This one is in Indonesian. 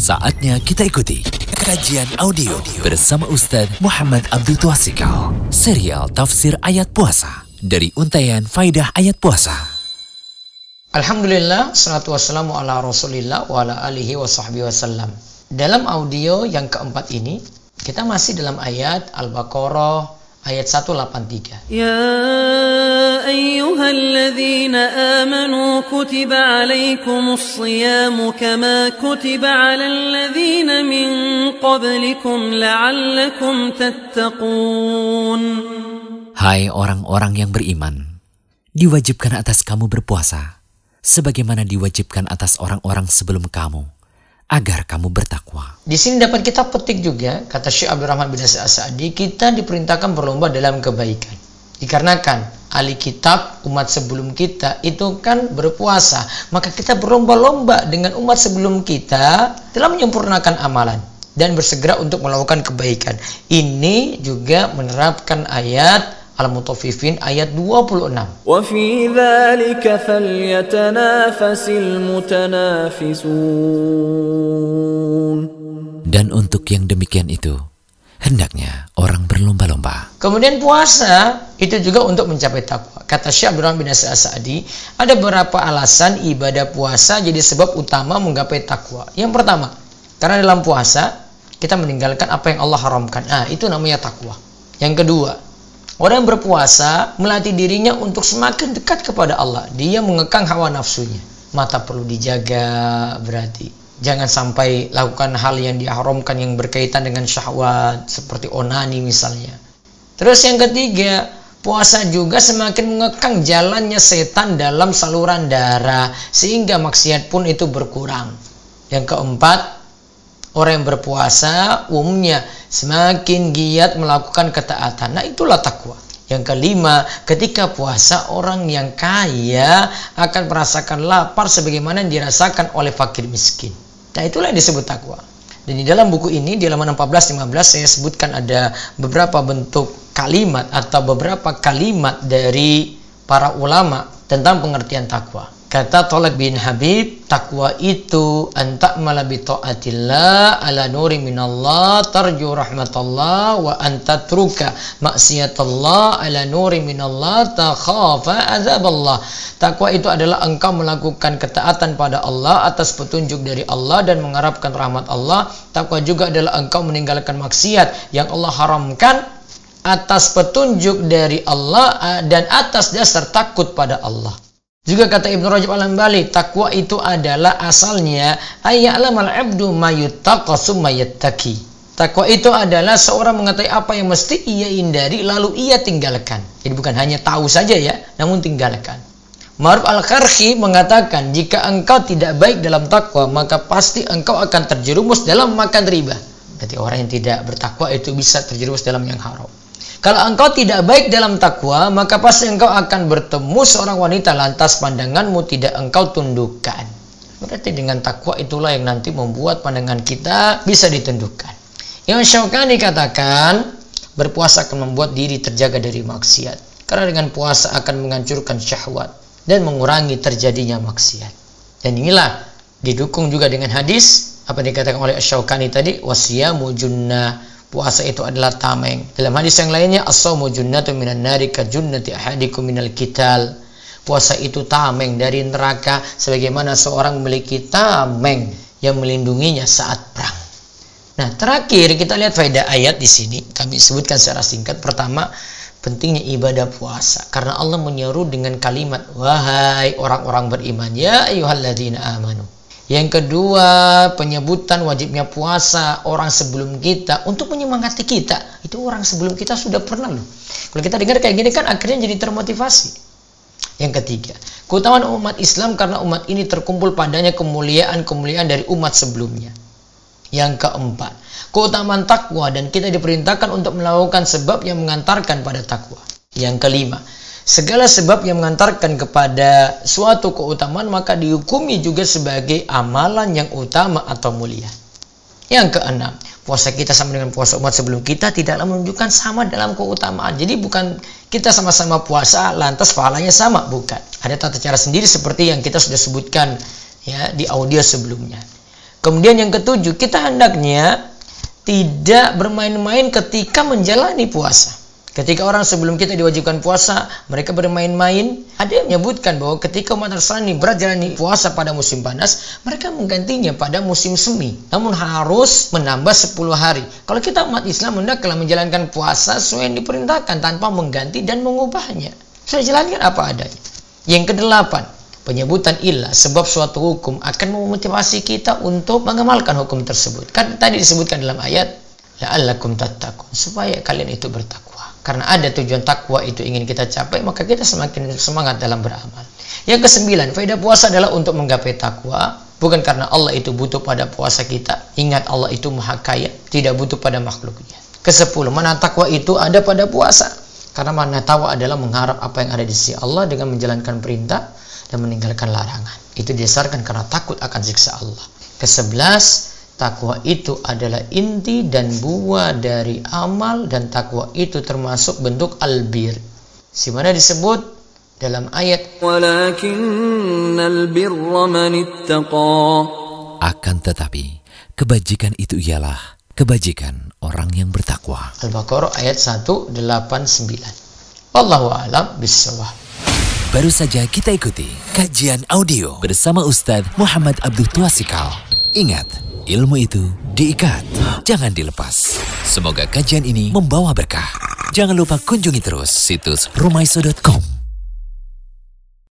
Saatnya kita ikuti kajian audio bersama Ustadz Muhammad Abdul Twasikal. Serial Tafsir Ayat Puasa dari Untayan Faidah Ayat Puasa. Alhamdulillah, salatu wassalamu ala rasulillah wa ala alihi wa sahbihi wasallam. Dalam audio yang keempat ini, kita masih dalam ayat Al-Baqarah ayat 183. Ya ayyuhalladzina amanu kutiba alaikumus shiyamu kama kutiba alal ladzina min qablikum la'allakum tattaqun. Hai orang-orang yang beriman, diwajibkan atas kamu berpuasa sebagaimana diwajibkan atas orang-orang sebelum kamu agar kamu bertakwa. Di sini dapat kita petik juga, kata Syekh Abdurrahman bin Nasir As-Sa'di, kita diperintahkan berlomba dalam kebaikan. Dikarenakan ahli kitab umat sebelum kita itu kan berpuasa, maka kita berlomba-lomba dengan umat sebelum kita dalam menyempurnakan amalan dan bersegera untuk melakukan kebaikan. Ini juga menerapkan ayat Al-Mutaffifin ayat 26. Wa fi. Dan untuk yang demikian itu hendaknya orang berlomba-lomba. Kemudian puasa itu juga untuk mencapai takwa. Kata Syekh Abdurrahman bin Nasir ada beberapa alasan ibadah puasa jadi sebab utama menggapai takwa. Yang pertama, karena dalam puasa kita meninggalkan apa yang Allah haramkan. Nah, itu namanya takwa. Yang kedua, orang yang berpuasa melatih dirinya untuk semakin dekat kepada Allah. Dia mengekang hawa nafsunya. Mata perlu dijaga berarti. Jangan sampai lakukan hal yang diharamkan yang berkaitan dengan syahwat seperti onani misalnya. Terus yang ketiga, puasa juga semakin mengekang jalannya setan dalam saluran darah sehingga maksiat pun itu berkurang. Yang keempat, orang yang berpuasa umumnya semakin giat melakukan ketaatan. Nah, itulah takwa. Yang kelima, ketika puasa orang yang kaya akan merasakan lapar sebagaimana yang dirasakan oleh fakir miskin. Nah, itulah yang disebut takwa. Dan di dalam buku ini di halaman 14 15 saya sebutkan ada beberapa bentuk kalimat atau beberapa kalimat dari para ulama tentang pengertian takwa. Kata Tolak bin Habib, takwa itu anta malabi taatillah ala nuri minallah tarju rahmatullah wa anta truka maksiatallah ala nuri minallah takhafa azaballah. Takwa itu adalah engkau melakukan ketaatan pada Allah atas petunjuk dari Allah dan mengharapkan rahmat Allah. Takwa juga adalah engkau meninggalkan maksiat yang Allah haramkan atas petunjuk dari Allah dan atas dasar takut pada Allah. Juga kata Ibnu Rajab Al-Hambali, takwa itu adalah asalnya ayya'lamal 'abdu ma yuttaqa summa yattaqi. Takwa itu adalah seorang mengetahui apa yang mesti ia hindari lalu ia tinggalkan. Jadi bukan hanya tahu saja ya, namun tinggalkan. Maruf Al-Karhi mengatakan, jika engkau tidak baik dalam takwa, maka pasti engkau akan terjerumus dalam makan riba. Berarti orang yang tidak bertakwa itu bisa terjerumus dalam yang haram. Kalau engkau tidak baik dalam takwa, maka pasti engkau akan bertemu seorang wanita lantas pandanganmu tidak engkau tundukkan. Berarti dengan takwa itulah yang nanti membuat pandangan kita bisa ditundukkan. Imam Syaukani katakan, berpuasa akan membuat diri terjaga dari maksiat. Karena dengan puasa akan menghancurkan syahwat dan mengurangi terjadinya maksiat. Dan inilah didukung juga dengan hadis apa dikatakan oleh Syaukani tadi, wasiyamu junnah puasa itu adalah tameng. Dalam hadis yang lainnya, as-saumu junnatun minan nari ka junnati ahadikum minal kital. Puasa itu tameng dari neraka sebagaimana seorang memiliki tameng yang melindunginya saat perang. Nah, terakhir kita lihat faedah ayat di sini. Kami sebutkan secara singkat. Pertama, pentingnya ibadah puasa karena Allah menyeru dengan kalimat wahai orang-orang beriman ya ayyuhalladzina amanu yang kedua, penyebutan wajibnya puasa orang sebelum kita untuk menyemangati kita. Itu orang sebelum kita sudah pernah loh. Kalau kita dengar kayak gini kan akhirnya jadi termotivasi. Yang ketiga, keutamaan umat Islam karena umat ini terkumpul padanya kemuliaan-kemuliaan dari umat sebelumnya. Yang keempat, keutamaan takwa dan kita diperintahkan untuk melakukan sebab yang mengantarkan pada takwa. Yang kelima, segala sebab yang mengantarkan kepada suatu keutamaan maka dihukumi juga sebagai amalan yang utama atau mulia. Yang keenam, puasa kita sama dengan puasa umat sebelum kita tidaklah menunjukkan sama dalam keutamaan. Jadi bukan kita sama-sama puasa lantas pahalanya sama, bukan. Ada tata cara sendiri seperti yang kita sudah sebutkan ya di audio sebelumnya. Kemudian yang ketujuh, kita hendaknya tidak bermain-main ketika menjalani puasa. Ketika orang sebelum kita diwajibkan puasa, mereka bermain-main. Ada yang menyebutkan bahwa ketika umat Nasrani berat jalani puasa pada musim panas, mereka menggantinya pada musim semi. Namun harus menambah 10 hari. Kalau kita umat Islam hendaklah menjalankan puasa sesuai yang diperintahkan tanpa mengganti dan mengubahnya. Saya jalankan apa adanya. Yang kedelapan, penyebutan ilah sebab suatu hukum akan memotivasi kita untuk mengamalkan hukum tersebut. Kan tadi disebutkan dalam ayat la'allakum tattaqun supaya kalian itu bertakwa karena ada tujuan takwa itu ingin kita capai maka kita semakin semangat dalam beramal. Yang kesembilan faedah puasa adalah untuk menggapai takwa. Bukan karena Allah itu butuh pada puasa kita. Ingat Allah itu maha kaya tidak butuh pada makhluknya. Kesepuluh mana takwa itu ada pada puasa? Karena mana takwa adalah mengharap apa yang ada di sisi Allah dengan menjalankan perintah dan meninggalkan larangan. Itu didasarkan karena takut akan siksa Allah. Kesebelas Takwa itu adalah inti dan buah dari amal dan takwa itu termasuk bentuk albir. Si mana disebut dalam ayat Akan tetapi kebajikan itu ialah kebajikan orang yang bertakwa. Al-Baqarah ayat 189. Wallahu a'lam bishawab. Baru saja kita ikuti kajian audio bersama Ustadz Muhammad Abdul Tuasikal. Ingat, Ilmu itu diikat, jangan dilepas. Semoga kajian ini membawa berkah. Jangan lupa kunjungi terus situs rumaiso.com